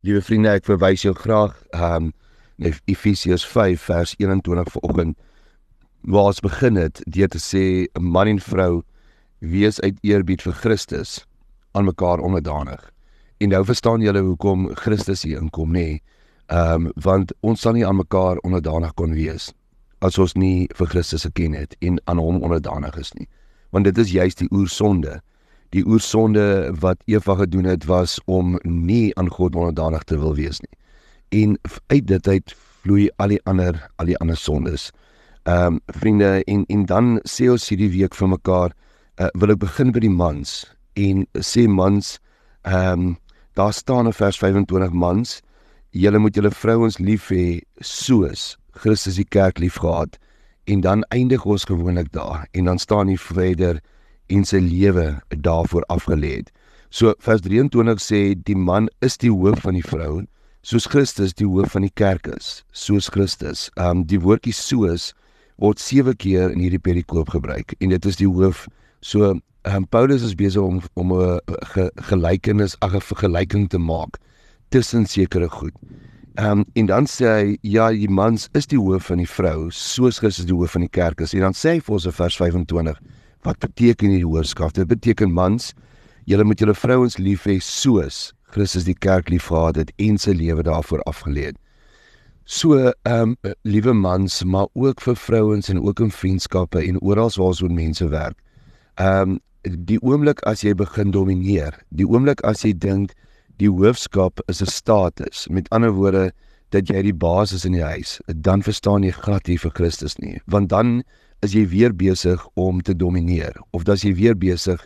Liewe vriende, ek verwys jou graag um na Efesiërs 5 vers 21 vanoggend waar ons begin het deur te sê 'n man en vrou wees uit eerbied vir Christus aan mekaar onderdanig. En nou verstaan julle hoekom Christus hier inkom nê? Nee. Um want ons sal nie aan mekaar onderdanig kon wees as ons nie vir Christus geken het en aan hom onderdanig is nie. Want dit is juist die oorsonde die oorsonde wat Eva gedoen het was om nie aan God onderdanig te wil wees nie. En uit dit uit vloei al die ander al die ander sondes. Ehm um, vriende en en dan sê ons hierdie week vir mekaar, uh, wil ek begin by die mans en sê mans ehm um, daar staan in vers 25 mans, julle moet julle vrouens lief hê soos Christus die kerk liefgehad en dan eindig ons gewoonlik daar en dan staan hier verder en sy lewe daarvoor afgelê het. So vers 23 sê die man is die hoof van die vrou soos Christus die hoof van die kerk is, soos Christus. Um die woordjie soos word 7 keer in hierdie perikoop gebruik en dit is die hoof. So um Paulus is besig om om 'n ge, gelykenis, ag 'n vergelyking te maak tussen sekere goed. Um en dan sê hy ja, die mans is die hoof van die vrou, soos Christus die hoof van die kerk is. En dan sê hy vir ons in vers 25 Wat beteken hierdie hoorskap? Dit beteken mans, julle moet julle vrouens lief hê soos Christus die kerk liefgehad het en sy lewe daarvoor afgelê het. So, ehm um, liewe mans, maar ook vir vrouens en ook in vriendskappe en oral waar ons met mense werk. Ehm um, die oomblik as jy begin domineer, die oomblik as jy dink die hoofskap is 'n status, met ander woorde dat jy die baas is in die huis, dan verstaan jy glad nie vir Christus nie, want dan is jy weer besig om te domineer of dan is jy weer besig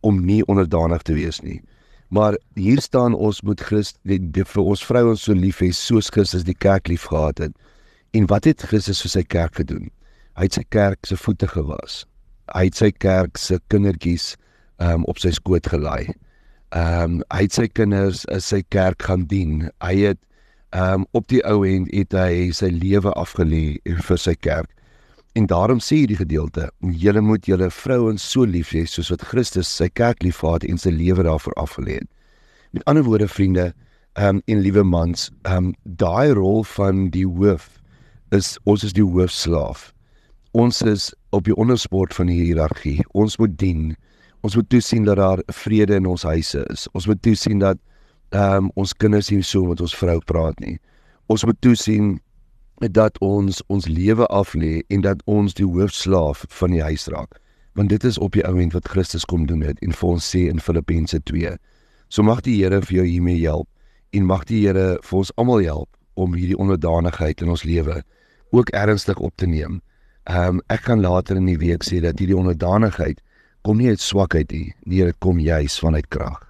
om nie onderdanig te wees nie. Maar hier staan ons moet Christus vir ons vrouens so lief hê soos Christus die kerk liefgehad het. En wat het Christus vir sy kerk gedoen? Hy het sy kerk se voete gewas. Hy het sy kerk se kindertjies um, op sy skoot gelaai. Ehm um, hy het sy kinders in sy kerk gaan dien. Hy het ehm um, op die ou end het hy sy lewe afgelê vir sy kerk. En daarom sê hierdie gedeelte: "Julle moet julle vrouens so lief hê soos wat Christus sy kerk liefgehad en sy lewe daarvoor afgelê het." Met ander woorde, vriende, ehm um, en liewe mans, ehm um, daai rol van die hoof is ons is die hoofslaaf. Ons is op die ondersport van die hiërargie. Ons moet dien. Ons moet toesien dat daar vrede in ons huise is. Ons moet toesien dat ehm um, ons kinders nie so met ons vrou praat nie. Ons moet toesien dat ons ons lewe af lê en dat ons die hoofslaaf van die huis raak. Want dit is op die oomblik wat Christus kom doen het en vir ons sê in Filippense 2. So mag die Here vir jou hiermee help en mag die Here vir ons almal help om hierdie onderdanigheid in ons lewe ook ernstig op te neem. Ehm um, ek kan later in die week sê dat hierdie onderdanigheid kom nie uit swakheid nie, nee, dit kom juis vanuit krag.